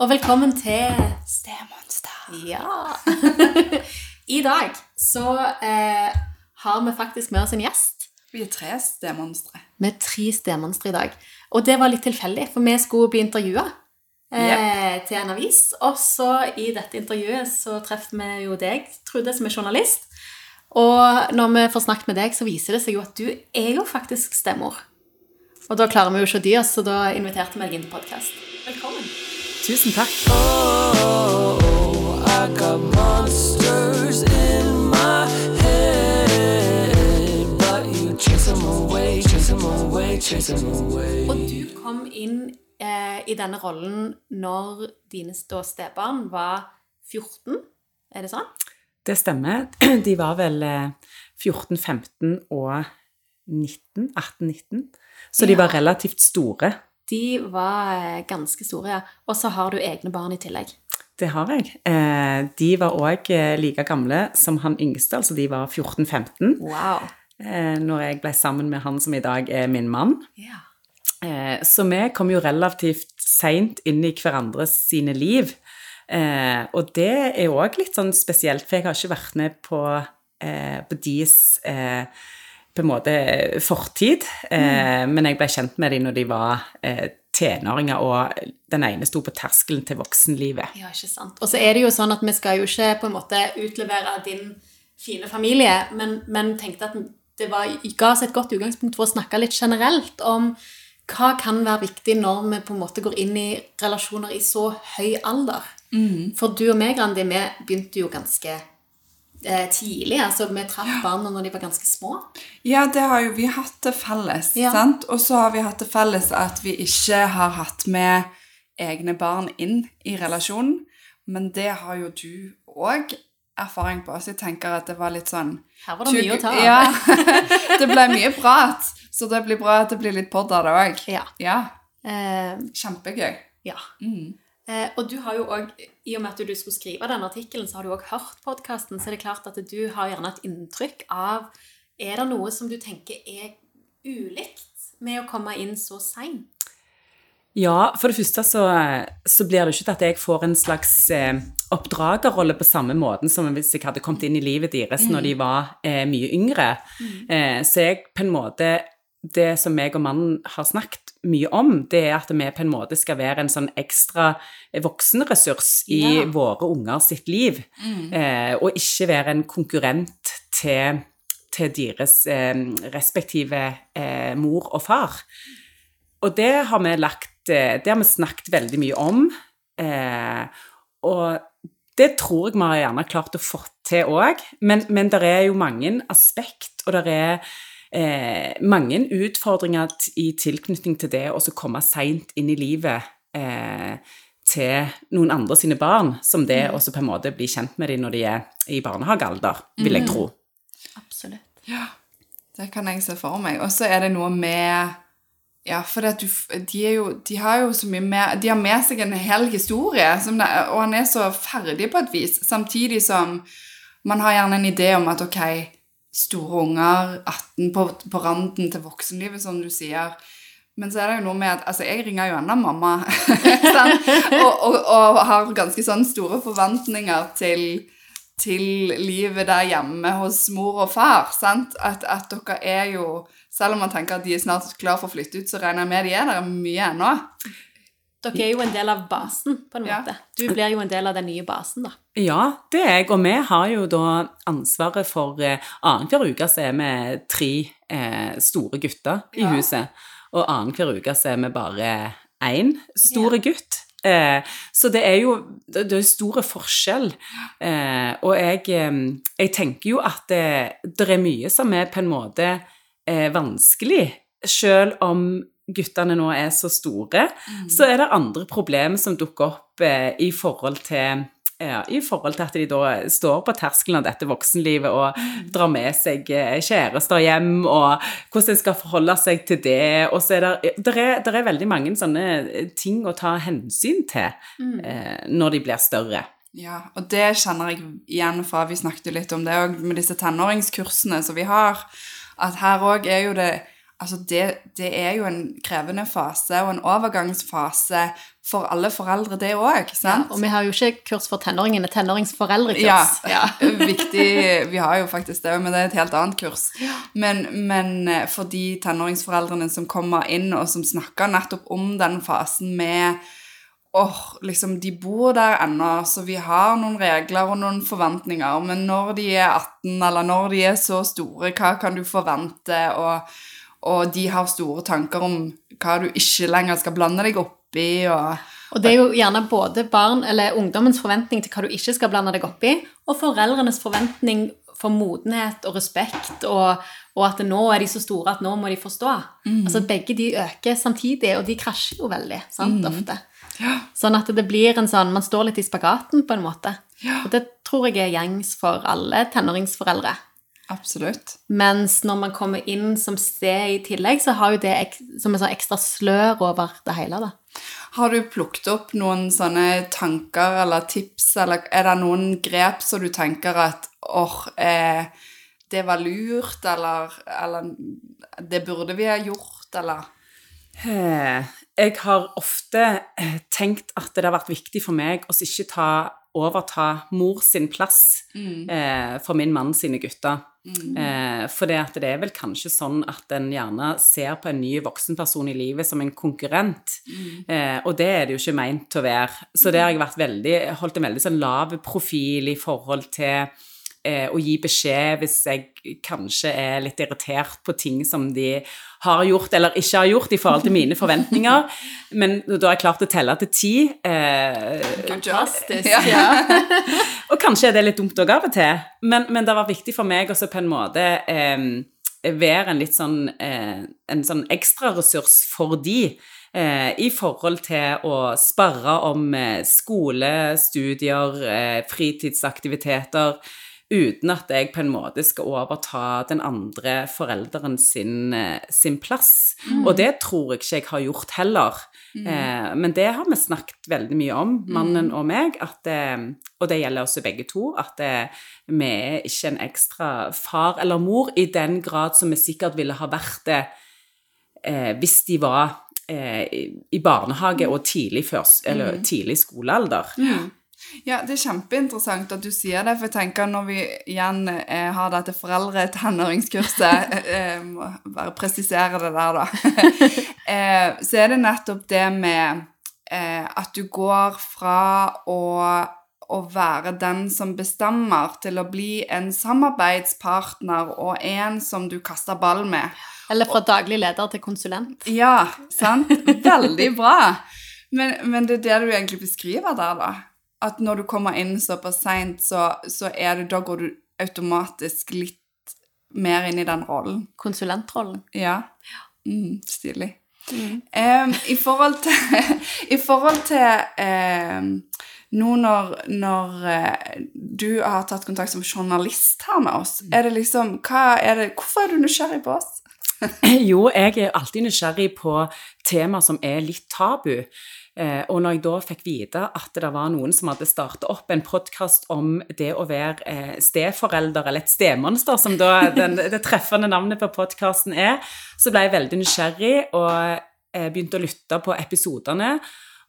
og velkommen til Stemonster. Ja! I dag så eh, har vi faktisk med oss en gjest. Vi er tre stemonstre. Vi er tre stemonstre i dag. Og det var litt tilfeldig, for vi skulle bli intervjua eh, til en avis. Og så i dette intervjuet så treffer vi jo deg, Trude, som er journalist. Og når vi får snakket med deg, så viser det seg jo at du er jo faktisk stemor. Og da klarer vi jo ikke å dy oss, så da inviterte vi deg inn til podkast. Velkommen. Tusen takk. Oh, I got monsters in my head, but you chase them away, chase them away, chase them away. Og du kom inn eh, i denne rollen når dine ståstebarn stebarn var 14, er det sånn? Det stemmer. De var vel eh, 14, 15 og 19, 18-19. Så de Ja. var relativt store. De var eh, ganske store, ja. Og så har du egne barn i tillegg. Det har jeg. Eh, de var òg like gamle som han yngste, altså de var 14-15. Wow. Eh, når jeg ble sammen med han som i dag er min mann. Ja. Eh, så vi kom jo relativt seint inn i hverandres sine liv. Eh, og det er òg litt sånn spesielt, for jeg har ikke vært med på, eh, på deres eh, på en måte fortid. Eh, Men jeg ble kjent med dem når de var eh, tenåringer, og den ene sto på terskelen til voksenlivet. ja, ikke sant. Og så er det jo sånn at vi skal jo ikke på en måte utlevere din fine familie, men, men tenkte at det var, ga oss et godt utgangspunkt for å snakke litt generelt om hva kan være viktig når vi på en måte går inn i relasjoner i så høy alder. For du og meg, Randi, vi begynte jo ganske tidlig. altså Vi traff barna når de var ganske små. Ja, det har jo vi hatt det felles, Ja. sant? Og så har vi hatt det felles at vi ikke har hatt med egne barn inn i relasjonen. Men det har jo du òg erfaring på, så jeg tenker at det var litt sånn Her var det mye å ta av. Ja. det ble mye prat, så det blir bra at det blir litt podd av det òg. Ja. Ja. Eh, Kjempegøy. ja. Mm. Eh, og du har jo også, i og med at du skulle skrive den artikkelen, så har du også hørt podkasten, så er det klart at du har gjerne et inntrykk av Er det noe som du tenker er ulikt med å komme inn så seint? Ja, for det første så, så blir det ikke at jeg får en slags eh, oppdragerrolle på samme måten som hvis jeg hadde kommet inn i livet deres når de var eh, mye yngre. Eh, så jeg på en måte Det som meg og mannen har snakket mye om, det er at vi på en måte skal være en sånn ekstra voksenressurs i Ja. våre unger sitt liv, eh, og ikke være en konkurrent til, til deres eh, respektive eh, mor og far. Og det har vi lagt eh, Det har vi snakket veldig mye om. Eh, og det tror jeg vi har gjerne klart å få til òg. Men, men det er jo mange aspekt, og det er eh, mange utfordringer i tilknytning til det å så komme seint inn i livet eh, til noen andre sine barn, som det å så på en måte bli kjent med dem når de er i barnehagealder, vil jeg tro. Absolutt. Ja, det kan jeg se for meg. Og så er det noe med Ja, for at du, de, er jo, de har jo så mye mer De har med seg en hel historie, som det, og han er så ferdig på et vis, samtidig som man har gjerne en idé om at ok, store unger, 18 på, på randen til voksenlivet, som du sier. Men så er det jo noe med at altså, jeg ringer jo ennå mamma, og, og, og har ganske sånn store forventninger til til livet der hjemme hos mor og far. sant? At, at dere er jo Selv om man tenker at de er snart klar for å flytte ut, så regner jeg med de er der mye ennå. Dere er jo en del av basen, på en Ja. måte. Du blir jo en del av den nye basen, da. Ja, det er jeg, og vi har jo da ansvaret for eh, Annenhver uke så er vi tre eh, store gutter i Ja. huset, og annenhver uke så er vi bare én store gutt. Eh, så det er jo det, det er store forskjell. Eh, og jeg, eh, jeg tenker jo at det, det er mye som er på en måte eh, vanskelig, selv om guttene nå er så store, så er det andre problemer som dukker opp eh, i forhold til ja, I forhold til at de da står på terskelen av dette voksenlivet og drar med seg eh, kjærester hjem, og hvordan en skal forholde seg til det. Og så er det, det, er, det er veldig mange sånne ting å ta hensyn til eh, når de blir større. Ja, og det kjenner jeg igjen fra Vi snakket litt om det òg med disse tenåringskursene som vi har. At her òg er jo det Altså det, det er jo en krevende fase og en overgangsfase for alle foreldre, det òg. Ja, og vi har jo ikke kurs for tenåringene, tenåringsforeldrekurs. Ja, viktig. Vi har jo faktisk det, men det er et helt annet kurs. Men, men eh, for de tenåringsforeldrene som kommer inn, og som snakker nettopp om den fasen med Åh, liksom, de bor der ennå, så vi har noen regler og noen forventninger, men når de er 18, eller når de er så store, hva kan du forvente? Og, og de har store tanker om hva du ikke lenger skal blande deg oppi, og Og det er jo gjerne både barn, eller ungdommens forventning til hva du ikke skal blande deg opp i, og foreldrenes forventning for modenhet og respekt, og, og at nå er de så store at nå må de forstå. Altså Begge de øker samtidig, og de krasjer jo veldig sant, ofte. Sånn at det blir en sånn Man står litt i spagaten, på en måte. Og det tror jeg er gjengs for alle tenåringsforeldre. Absolutt. Mens når man kommer inn som sted i tillegg, så har jo det ek som en sånn ekstra slør over det hele. da. Har du plukket opp noen sånne tanker eller tips, eller er det noen grep som du tenker at åh, eh, det var lurt, eller, eller det burde vi ha gjort, eller Eh, Jeg har ofte eh, tenkt at det har vært viktig for meg å ikke ta, overta mor sin plass eh, for min mann sine gutter. Eh, for det, det er vel kanskje sånn at en gjerne ser på en ny voksenperson i livet som en konkurrent. Eh, og det er det jo ikke meint til å være. Så det har jeg vært veldig, holdt en veldig sånn lav profil i forhold til eh, å gi beskjed hvis jeg kanskje er litt irritert på ting som de har gjort eller ikke har gjort i forhold til mine forventninger. Men da har jeg klart å telle til ti. Eh. Fantastisk. Ja. og kanskje er det litt dumt òg av og til, men, men det var viktig for meg også på en måte eh, være en litt sånn eh, en sånn ekstraressurs for de. Eh, I forhold til å sparre om eh, skole, studier, eh, fritidsaktiviteter, uten at jeg på en måte skal overta den andre forelderen sin, eh, sin plass. Og det tror jeg ikke jeg har gjort heller. Eh, men det har vi snakket veldig mye om, mannen og meg, at, eh, og det gjelder også begge to, at eh, vi er ikke en ekstra far eller mor i den grad som vi sikkert ville ha vært det eh, hvis de var eh, i- barnehage og tidlig, først, eller tidlig skolealder. Ja, det er kjempeinteressant at du sier det, for jeg tenker når vi igjen eh, har dette foreldre-tenåringskurset, eh, eh, må bare presisere det der, da, eh, så er det nettopp det med eh, at du går fra å, å være den som bestemmer, til å bli en samarbeidspartner og en som du kaster ball med. Eller fra daglig leder til konsulent. Ja, sant? Veldig bra. Men, men det er det du egentlig beskriver der, da. At når du kommer inn såpass seint, så, så er det, da går du automatisk litt mer inn i den rollen. Konsulentrollen. Ja. Mm, stilig. Em, I forhold til, i forhold til um, nå når, når eh, du har tatt kontakt som journalist her med oss, er det liksom, hva er det, hvorfor er du nysgjerrig på oss? Jo, jeg er alltid nysgjerrig på tema som er litt tabu. Eh, og når jeg da fikk vite at det var noen som hadde startet opp en podkast om det å være eh, steforelder, eller et stemonster, som da den, det treffende navnet på podkasten er, så ble jeg veldig nysgjerrig og eh, begynte å lytte på episodene.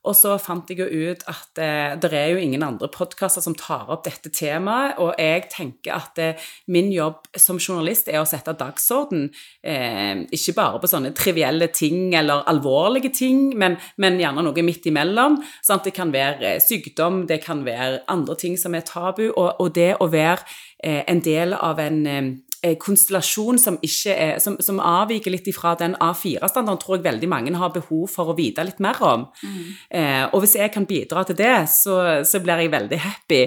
Og så fant jeg jo ut at eh, det er jo ingen andre podkaster som tar opp dette temaet, og jeg tenker at eh, min jobb som journalist er å sette dagsorden, eh, ikke bare på sånne trivielle ting eller alvorlige ting, men, men gjerne noe midt imellom. Sant? Det kan være eh, sykdom, det kan være andre ting som er tabu, og, og det å være eh, en del av en eh, konstellasjon som, ikke er, som, som avviker litt ifra den A4-standarden, tror jeg veldig mange har behov for å vite litt mer om. Eh, og hvis jeg kan bidra til det, så, så blir jeg veldig happy.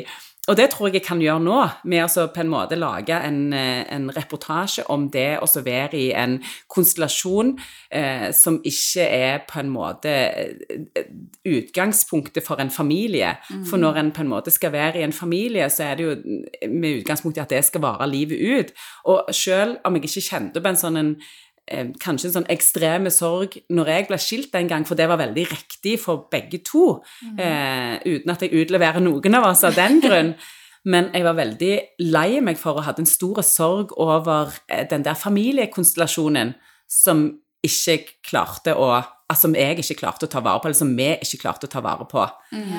Og det tror jeg jeg kan gjøre nå, med å på en måte lage en, eh, en reportasje om det å være i en konstellasjon eh, som ikke er på en måte eh, utgangspunktet for en familie. For når en på en måte skal være i en familie, så er det jo med utgangspunkt i at det skal vare livet ut. Og selv om jeg ikke kjente på en sånn en kanskje en sånn ekstreme sorg når jeg ble skilt den gang, for det var veldig riktig for begge to, eh, uten at jeg utleverer noen av oss av den grunn. Men jeg var veldig lei meg for å ha en stor sorg over eh, den der familiekonstellasjonen som ikke klarte å Altså som jeg ikke klarte å ta vare på, eller som vi ikke klarte å ta vare på. Mm.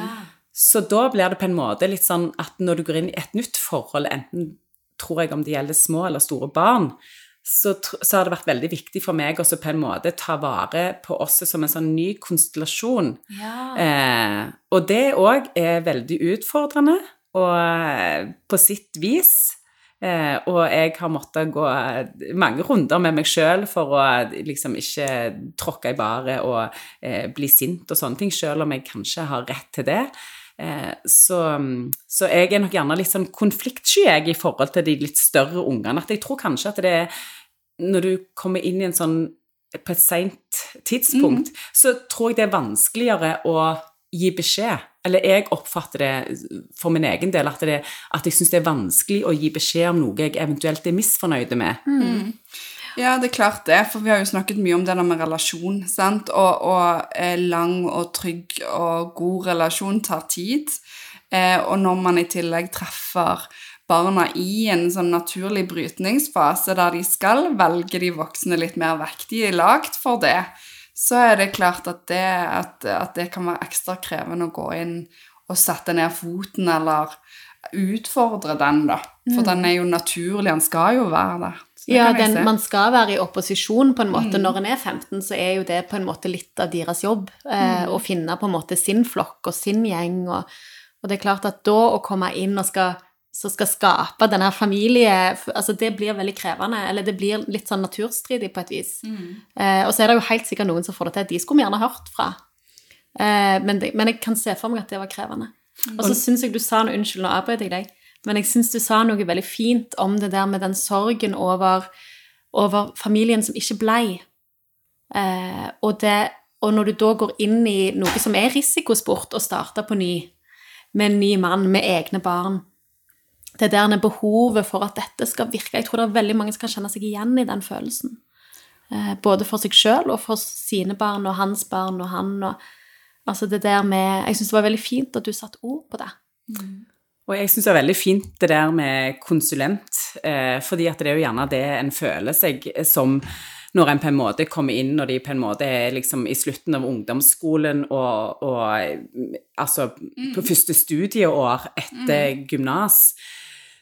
Så da blir det på en måte litt sånn at når du går inn i et nytt forhold, enten tror jeg om det gjelder små eller store barn, så, så har det vært veldig viktig for meg også på en måte ta vare på oss som en sånn ny konstellasjon. Ja. Eh, og det òg er veldig utfordrende, og eh, på sitt vis. Eh, og jeg har måttet gå eh, mange runder med meg sjøl for å eh, liksom ikke tråkke i baret og eh, bli sint og sånne ting, sjøl om jeg kanskje har rett til det. Eh, så, så jeg er nok gjerne litt sånn konfliktsky jeg, i forhold til de litt større ungene. At jeg tror kanskje at det er Når du kommer inn i en sånn på et seint tidspunkt, så tror jeg det er vanskeligere å gi beskjed. Eller jeg oppfatter det for min egen del at, det, at jeg syns det er vanskelig å gi beskjed om noe jeg eventuelt er misfornøyd med. Ja, det er klart det, for vi har jo snakket mye om det der med relasjon, sant? Og, og eh, lang og trygg og god relasjon tar tid. Eh, og når man i tillegg treffer barna i en sånn naturlig brytningsfase der de skal velge de voksne litt mer vekk, de er lagd for det, så er det klart at det, at, at det kan være ekstra krevende å gå inn og sette ned foten eller utfordre den, da. For den er jo naturlig, den skal jo være der. Ja, den, man skal være i opposisjon på en måte. Når en er 15, så er jo det på en måte litt av deres jobb. Eh, Å finne på en måte sin flokk og sin gjeng. Og, og det er klart at da å komme inn og skal, så skal skape denne familie altså Det blir veldig krevende. Eller det blir litt sånn naturstridig på et vis. Eh, og så er det jo helt sikkert noen som får det til. De skulle vi gjerne hørt fra. Eh, men, det, men jeg kan se for meg at det var krevende. Og så syns jeg du sa noe Unnskyld, nå avbrøt jeg deg. Men jeg syns du sa noe veldig fint om det der med den sorgen over, over familien som ikke blei. Eh, og, det, og når du da går inn i noe som er risikosport, og starter på ny, med en ny mann, med egne barn Det der med behovet for at dette skal virke Jeg tror det er veldig mange som kan kjenne seg igjen i den følelsen. Eh, både for seg sjøl og for sine barn og hans barn og han og Altså det der med Jeg syns det var veldig fint at du satte ord på det. Og jeg syns det er veldig fint det der med konsulent, eh, fordi at det er jo gjerne det en føler seg som når en på en måte kommer inn, når de på en måte er liksom i slutten av ungdomsskolen og, og altså på første studieår etter gymnas,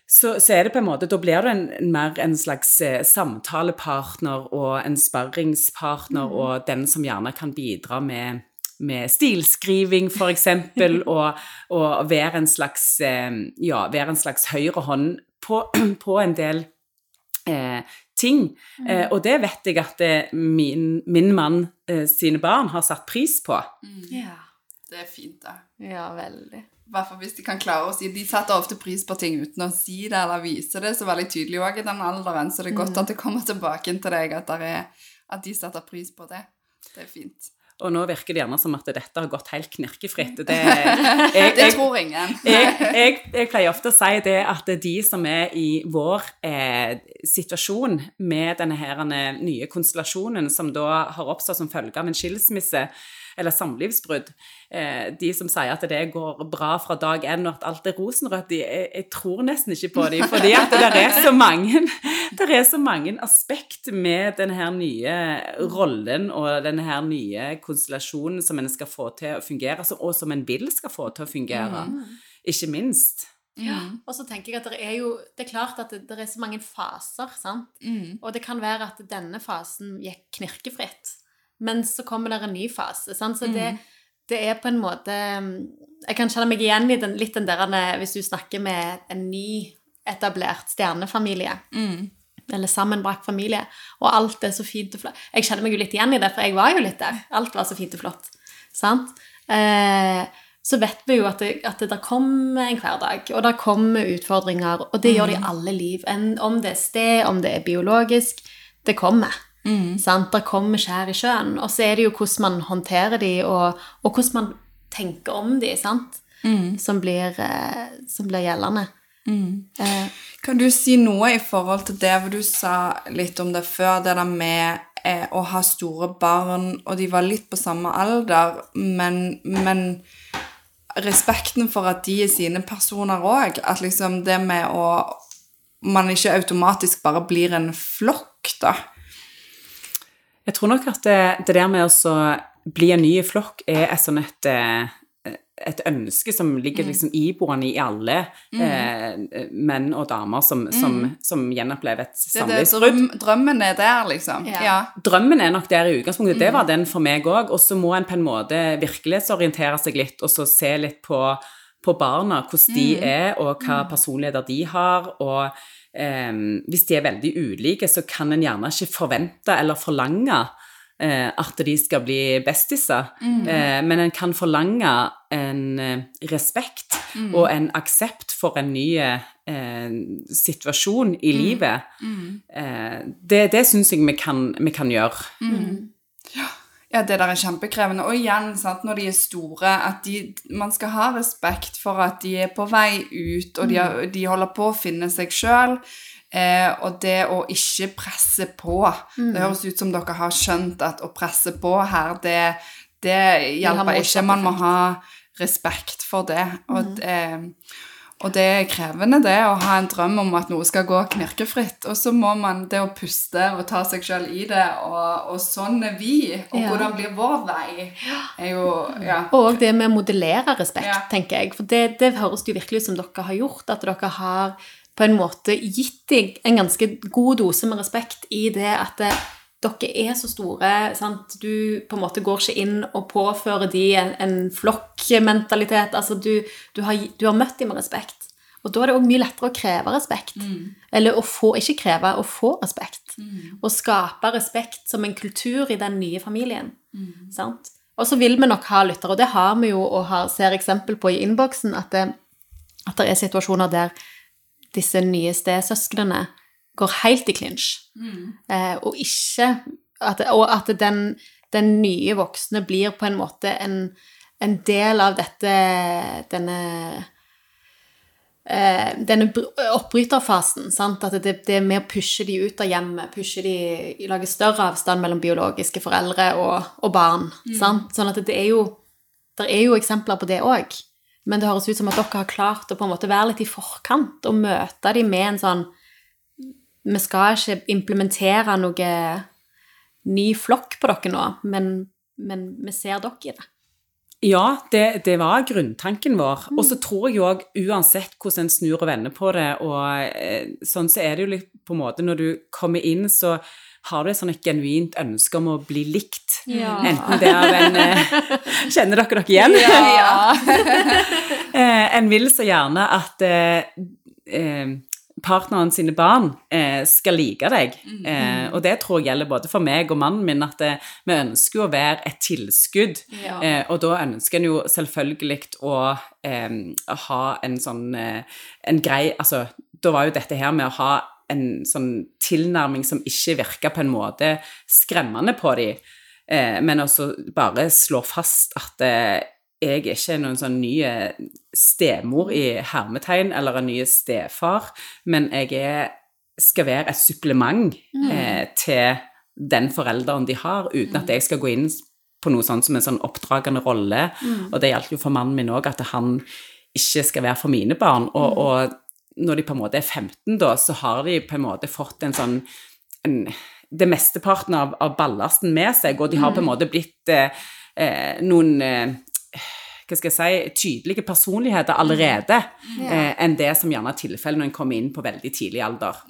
så, så er det på en måte, da blir du en, en mer en slags eh, samtalepartner og en sparringspartner, og den som gjerne kan bidra med, med stilskriving, for eksempel, og, og være en slags, eh, ja, være en slags høyre hånd på, på en del eh, ting. Eh, og det vet jeg at det, min, min mann eh, sine barn har satt pris på. Ja. Det er fint, da. ja, veldig. I hvis de kan klare å si De setter ofte pris på ting uten å si det eller vise det så veldig tydelig òg i den alderen, så det er godt at det kommer tilbake til deg at, der er, at de setter pris på det. Det er fint. Og nå virker det gjerne som at dette har gått helt knirkefritt. Det, jeg, Det tror ingen. jeg, jeg, jeg pleier ofte å si det at de som er i vår eh, situasjon med denne her eh, nye konstellasjonen som da har oppstått som følge av en skilsmisse eller samlivsbrudd, eh, de som sier at det går bra fra dag én og at alt er rosenrødt, de, jeg, jeg tror nesten ikke på dem, fordi at det er så mange det er så mange aspekt med denne nye rollen og denne nye konstellasjonen som en skal få til å fungere, altså, og som en vil skal få til å fungere. Ikke minst. Ja. Og så tenker jeg at det er jo Det er klart at det, det er så mange faser, sant. Mm. Og det kan være at denne fasen gikk knirkefritt, men så kommer det en ny fase. Sant? Så det, det er på en måte Jeg kan kjenne meg igjen i den, litt den der hvis du snakker med en ny etablert stjernefamilie. Mm. Eller sammenbrakt familie, og alt er så fint og flott. Jeg kjenner meg jo litt igjen i det, for jeg var jo litt der. Alt var så fint og flott. Sant? Eh, så vet vi jo at det, at det kommer en hverdag, og der kommer utfordringer, og det gjør det i alle liv. En, om det er sted, om det er biologisk, det kommer. Sant? Der kommer skjær i sjøen. Og så er det jo hvordan man håndterer de, og, og hvordan man tenker om de, sant? Som, blir, eh, som blir gjeldende. Eh, Kan du si noe i forhold til det, hvor du sa litt om det før, det der med eh, å ha store barn, og de var litt på samme alder, men, men respekten for at de er sine personer òg, at liksom det med å Man ikke automatisk bare blir en flokk, da. Jeg tror nok at det, det der med å bli en ny flokk er et sånn et, eh, et ønske som ligger liksom iboende i alle eh, menn og damer som, som, som gjenopplever et samlivsbrudd. drøm, drømmen er der, liksom. Ja. Ja. Drømmen er nok der i utgangspunktet. Det var den for meg òg. Og så må en på en måte virkelighetsorientere seg litt, og så se litt på, på barna, hvordan de er, og hva personligheter de har. og hvis de er veldig ulike, så kan en gjerne ikke forvente eller forlange eh, at de skal bli bestiser, eh, men en kan forlange en eh, respekt og en aksept for en ny eh, situasjon i livet. Eh, det det syns jeg vi kan, vi kan gjøre. Ja, det der er kjempekrevende. Og igjen, sant, når de er store, at de, man skal ha respekt for at de er på vei ut, og de, har, de holder på å finne seg sjøl. Eh, og det å ikke presse på Det høres ut som dere har skjønt at å presse på her, det, det hjelper ikke. Man må ha respekt for det. Og, det. Og det er krevende, det, å ha en drøm om at noe skal gå knirkefritt. Og så må man det å puste og ta seg sjøl i det, og, og sånn er vi. Og Ja. hvordan blir vår vei, er jo Ja. Og det med å modellere respekt, Ja. tenker jeg. For det, det høres jo virkelig ut som dere har gjort, at dere har på en måte gitt deg en ganske god dose med respekt i det at det, dere er så store. Sant? Du på en måte går ikke inn og påfører de en, en flokkmentalitet. Altså, du, du, har, du har møtt dem med respekt. Og da er det òg mye lettere å kreve respekt. Eller å få, ikke kreve, å få respekt. Og skape respekt som en kultur i den nye familien. Sant? Og så vil vi nok ha lyttere, og det har vi jo og har, ser eksempel på i innboksen, at det, at det er situasjoner der disse nye stesøsknene går helt i klinsj. Eh, og ikke at, Og at den, den nye voksne blir på en måte en, en del av dette Denne eh, denne oppbryterfasen. Sant? At det, det er med å pushe de ut av hjemmet, pushe de, lage større avstand mellom biologiske foreldre og, og barn. Sant? Sånn at det er jo det er jo eksempler på det òg. Men det høres ut som at dere har klart å på en måte være litt i forkant og møte dem med en sånn Vi skal ikke implementere noe ny flokk på dere nå, men, men vi ser dere i det. Ja, det, det var grunntanken vår. Og så tror jeg òg, uansett hvordan en snur og vender på det, og eh, sånn så er det jo litt på en måte Når du kommer inn, så har du et sånn et genuint ønske om å bli likt. Ja. Enten det er en eh, Kjenner dere dere igjen? Ja. en vil så gjerne at eh, eh, partneren sine barn eh, skal like deg. Eh, og det tror jeg gjelder både for meg og mannen min, at det, vi ønsker å være et tilskudd. Ja. Eh, og da ønsker en jo selvfølgelig å eh, ha en sånn eh, en grei Altså, da var jo dette her med å ha en sånn tilnærming som ikke virka på en måte skremmende på dem, eh, men også bare slå fast at eh, jeg er ikke noen sånn ny eh, stemor i hermetegn eller en ny stefar, men jeg er, skal være et supplement eh, til den forelderen de har, uten at jeg skal gå inn på noe sånt som en sånn oppdragende rolle. Og det gjaldt jo for mannen min òg, at han ikke skal være for mine barn. Og, og når de på en måte er 15, da, så har de på en måte fått en sånn en, det mesteparten av, av ballasten med seg, og de har på en måte blitt eh, eh, noen eh, hva skal jeg si, tydelige personligheter allerede, eh, enn det som gjerne er tilfellet når en kommer inn på veldig tidlig alder.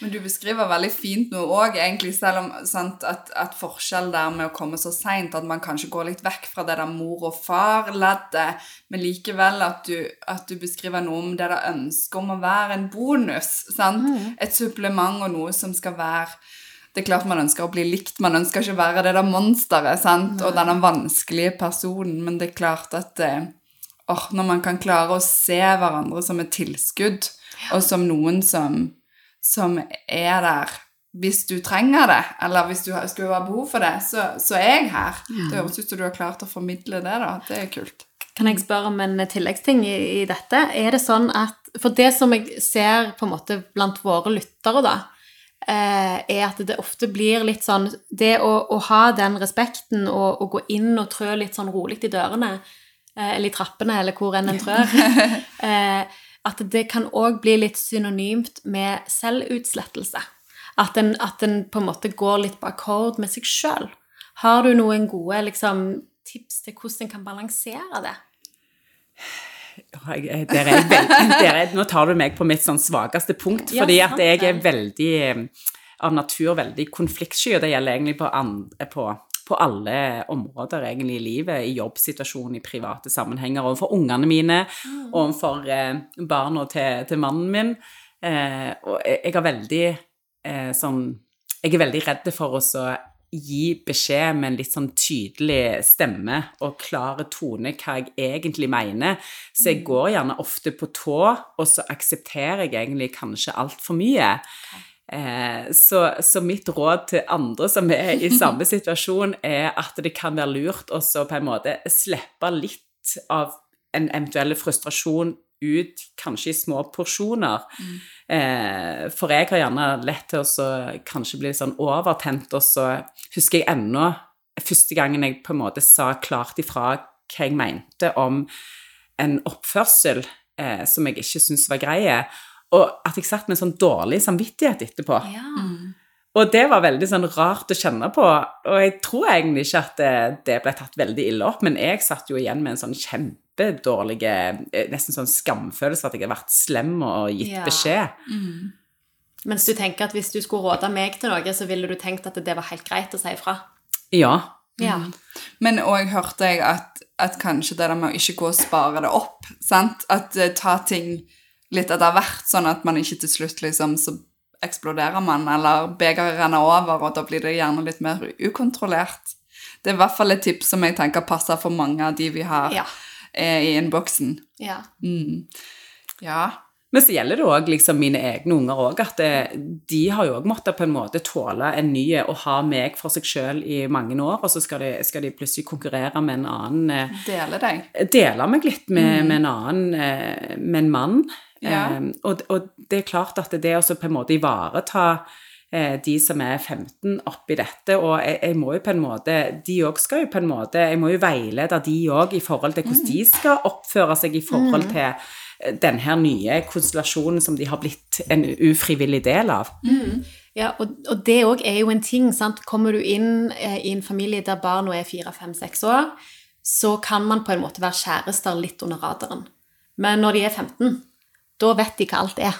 Men du beskriver veldig fint noe òg, egentlig, selv om sant, at, at forskjell der med å komme så seint, at man kanskje går litt vekk fra det der mor og far-leddet, men likevel at du, at du beskriver noe om det der ønsket om å være en bonus. Sant? Et supplement og noe som skal være det er klart man ønsker å bli likt, man ønsker ikke å være det der monsteret sant? og denne vanskelige personen, men det er klart at oh, når man kan klare å se hverandre som et tilskudd, og som noen som, som er der hvis du trenger det, eller hvis du skulle ha behov for det, så, så er jeg her. Det høres ut som du har klart å formidle det, da. Det er kult. Kan jeg spørre om en tilleggsting i, i dette? Er det sånn at For det som jeg ser på en måte blant våre lyttere, da, er at det ofte blir litt sånn Det å, å ha den respekten og, og gå inn og trø litt sånn rolig i dørene, eh, eller i trappene, eller hvor enn en trør eh, At det kan òg bli litt synonymt med selvutslettelse. At en, at en på en måte går litt på akkord med seg sjøl. Har du noen gode liksom, tips til hvordan en kan balansere det? Jeg- Der er veld- er, nå tar du meg på mitt sånn svakeste punkt, fordi at jeg er veldig eh, av natur veldig konfliktsky, og det gjelder egentlig på, andre, på, på alle områder egentlig i livet, i jobbsituasjonen, i private sammenhenger, overfor ungene mine, overfor eh, barna til, til mannen min. Eh, og jeg, jeg har veldig eh, sånn Jeg er veldig redd for å så gi beskjed med en litt sånn tydelig stemme og klare tone hva jeg egentlig mener. Så jeg går gjerne ofte på tå, og så aksepterer jeg egentlig kanskje altfor mye. Eh, så, så mitt råd til andre som er i samme situasjon, er at det kan være lurt å på en måte slippe litt av en eventuell frustrasjon ut, kanskje i små porsjoner. Eh, for jeg har gjerne lett til å kanskje bli sånn overtent, og så husker jeg ennå første gangen jeg på en måte sa klart ifra hva jeg mente om en oppførsel eh, som jeg ikke syntes var greie, og at jeg satt med en sånn dårlig samvittighet etterpå. Ja. Og det var veldig sånn rart å kjenne på, og jeg tror egentlig ikke at det, det ble tatt veldig ille opp, men jeg satt jo igjen med en sånn kjempedårlig, eh, nesten sånn skamfølelse at jeg hadde vært slem og gitt Ja. beskjed. Mens du tenker at hvis du skulle råde meg til noe, så ville du tenkt at det var helt greit å si ifra? Ja. Ja. Men òg hørte jeg at, at kanskje det der med å ikke gå og spare det opp, sant? At uh, ta ting litt etter hvert, sånn at man ikke til slutt liksom så eksploderer man, eller begeret renner over, og da blir det gjerne litt mer ukontrollert. Det er i hvert fall et tips som jeg tenker passer for mange av de vi har Ja. Eh, i innboksen. ja. Mm. Ja. Men så gjelder det òg liksom mine egne unger òg, at det, de har jo òg måttet på en måte tåle en ny å ha meg for seg sjøl i mange år, og så skal de, skal de plutselig konkurrere med en annen eh, Dele deg. Dele meg litt med, med en annen eh, med en mann. Ja. Um, og, og det er klart at det å på en måte ivareta eh, de som er 15 oppi dette, og jeg, jeg må jo på en måte De òg skal jo på en måte Jeg må jo veilede de òg i forhold til hvordan de skal oppføre seg i forhold til eh, den her nye konstellasjonen som de har blitt en ufrivillig del av. Ja, og, og det òg er jo en ting. sant? Kommer du inn eh, i en familie der barna er fire, fem, seks år, så kan man på en måte være kjærester litt under radaren. Men når de er 15, da vet de hva alt er.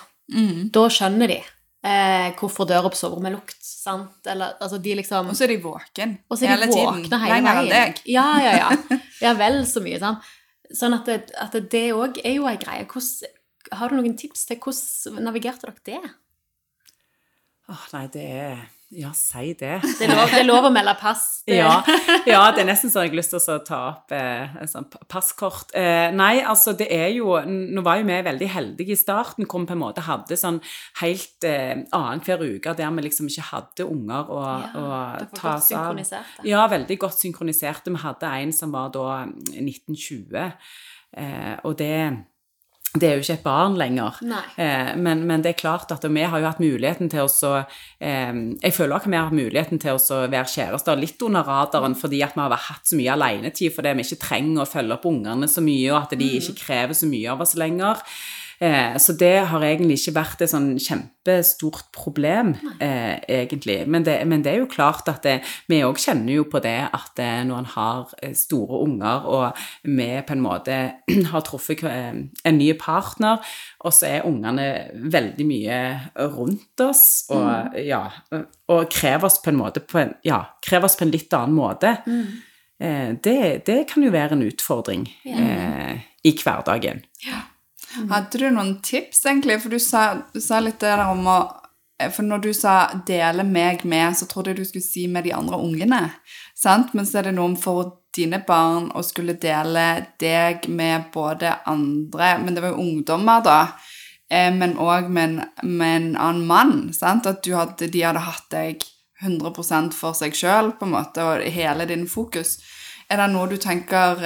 Da skjønner de eh, hvorfor døra på soverommet er lukt. sant? Eller, altså de liksom... Og så er de våken Og så er hele de tiden. våkne hele Lenger veien. deg. Ja, ja, ja. Ja, vel så mye. sant? Sånn at det, at det er jo ei greie. Hvordan, har du noen tips til hvordan navigerte dere det? Åh, nei, det er Ja, si det. Det er lov, det er lov å melde pass. Det, Ja, ja, det er nesten så jeg har lyst til å ta opp eh, sånn passkort. Eh, nei, altså det er jo Nå var jo vi veldig heldige i starten, hvor vi på en måte hadde sånn helt eh, annenhver uke der vi liksom ikke hadde unger å, Ja, å ta oss av. Ja, veldig godt synkroniserte. Vi hadde en som var da 1920, eh, og det det er jo ikke et barn lenger. Eh, men, men det er klart at vi har jo hatt muligheten til å eh, Jeg føler også at vi har hatt muligheten til å være kjærester litt under radaren fordi at vi har hatt så mye alenetid fordi vi ikke trenger å følge opp ungene så mye, og at de ikke krever så mye av oss lenger. Eh, så det har egentlig ikke vært et sånn kjempestort problem, eh, egentlig. Men det, men det er jo klart at det, vi òg kjenner jo på det at eh, når en har eh, store unger, og vi på en måte har truffet eh, en ny partner, og så er ungene veldig mye rundt oss, og, ja, og krever oss på en måte på en, ja, krever oss på en litt annen måte. Eh, det, det kan jo være en utfordring eh, i hverdagen. Hadde du noen tips, egentlig? For du sa, du sa litt det der om å For når du sa 'dele meg med', så trodde jeg du skulle si 'med de andre ungene'. Sant? Men så er det noe om for dine barn å skulle dele deg med både andre Men det var jo ungdommer, da. Eh, men òg med, med en annen mann. Sant? At du hadde, de hadde hatt deg 100 for seg sjøl, på en måte, og hele din fokus. Er det noe du tenker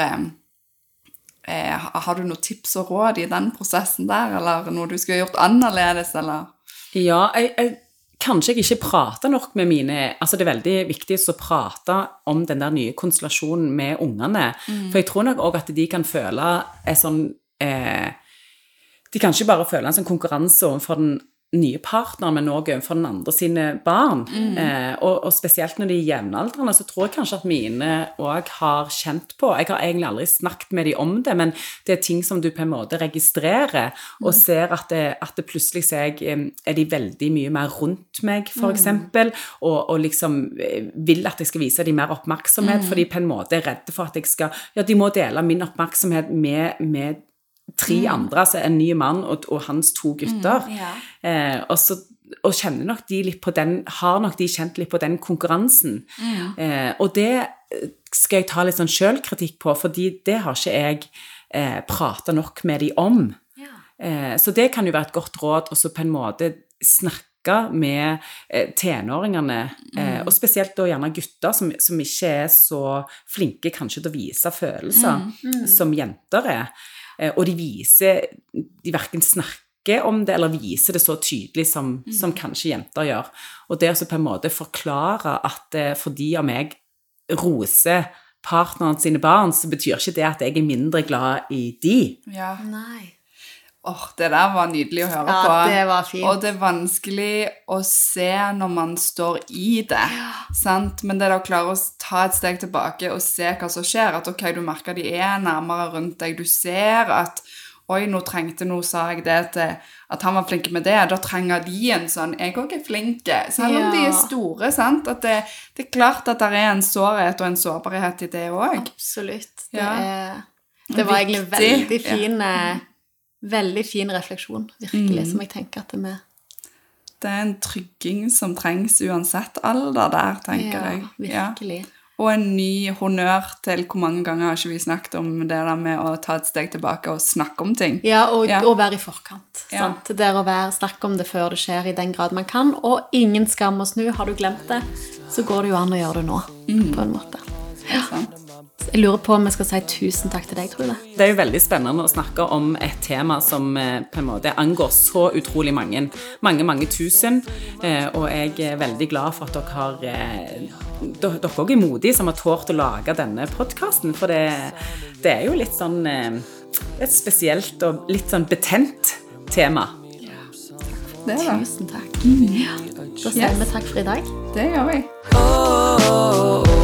eh, har du noen tips og råd i den prosessen der, eller noe du skulle gjort annerledes, eller? Ja, jeg, jeg, kanskje jeg ikke prater nok med mine Altså, det er veldig viktig å prate om den der nye konstellasjonen med ungene. For jeg tror nok òg at de kan føle en sånn eh, De kan ikke bare føle en sånn konkurranse overfor den nye partnere, men òg overfor den andre sine barn. Eh, og, og spesielt når de er jevnaldrende, så tror jeg kanskje at mine òg har kjent på Jeg har egentlig aldri snakket med dem om det, men det er ting som du på en måte registrerer, og ser at, det, at det plutselig jeg, eh, er de veldig mye mer rundt meg, f.eks., eksempel, og, og liksom eh, vil at jeg skal vise dem mer oppmerksomhet, for de på en måte er redde for at jeg skal Ja, de må dele min oppmerksomhet med, med tre andre, altså en ny mann og, og hans to gutter. ja. Eh, og, så, og kjenner nok de litt på den, har nok de kjent litt på den konkurransen. Eh, og det eh, skal jeg ta litt sånn sjølkritikk på, fordi det har ikke jeg eh, prata nok med de om. Ja. Eh, så det kan jo være et godt råd å på en måte snakke med eh, tenåringene, mm. og spesielt da gjerne gutter som, som ikke er så flinke kanskje til å vise følelser som jenter er. Eh, og de viser De verken snakker om det eller viser det så tydelig som, som kanskje jenter gjør. Og det å så på en måte forklare at for fordi om jeg roser partneren sine barn, så betyr ikke det at jeg er mindre glad i de. Ja. Nei. Åh, det der var nydelig å høre Ja, på. det var fint. Og det er vanskelig å se når man står i det. Sant? Men det er da å klare å ta et steg tilbake og se hva som skjer. At ok, du merker de er nærmere rundt deg. Du ser at Oi, nå trengte nå, sa jeg det til At han var flink med det. Da trenger de en sånn Jeg òg er flink. Selv om de er store. sant? At det, det er klart at det er en sårhet og en sårbarhet i det òg. Absolutt. Det, Ja. er, det var egentlig veldig fin, eh, veldig fin refleksjon, virkelig, som jeg tenker at det med Det er en trygging som trengs uansett alder der, tenker Ja, jeg. Ja. virkelig. Og en ny honnør til hvor mange ganger har ikke vi snakket om det der med å ta et steg tilbake og snakke om ting. Ja, og, Ja. og være i forkant. Ja. Sant? Det der å være, snakke om det før det skjer, i den grad man kan. Og ingen skam å snu. Har du glemt det, så går det jo an å gjøre det nå, Mm. på en måte. Jeg lurer på om jeg skal si tusen takk til deg, Trude. Det er jo veldig spennende å snakke om et tema som eh, på en måte angår så utrolig mange, mange, mange tusen. Eh, og jeg er veldig glad for at dere har eh, Dere òg er modige som har tort å lage denne podkasten, for det, det er jo litt sånn Et spesielt og litt sånn betent tema. Det, da. Tusen takk. Ja. Da sier Yes. vi takk for i dag. det gjør vi. Oh,